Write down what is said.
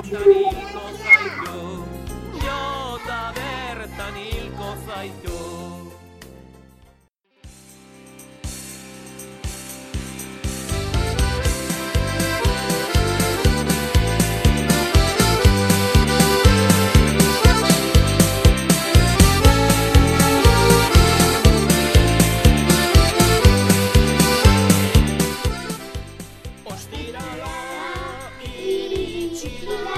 Thank you. You.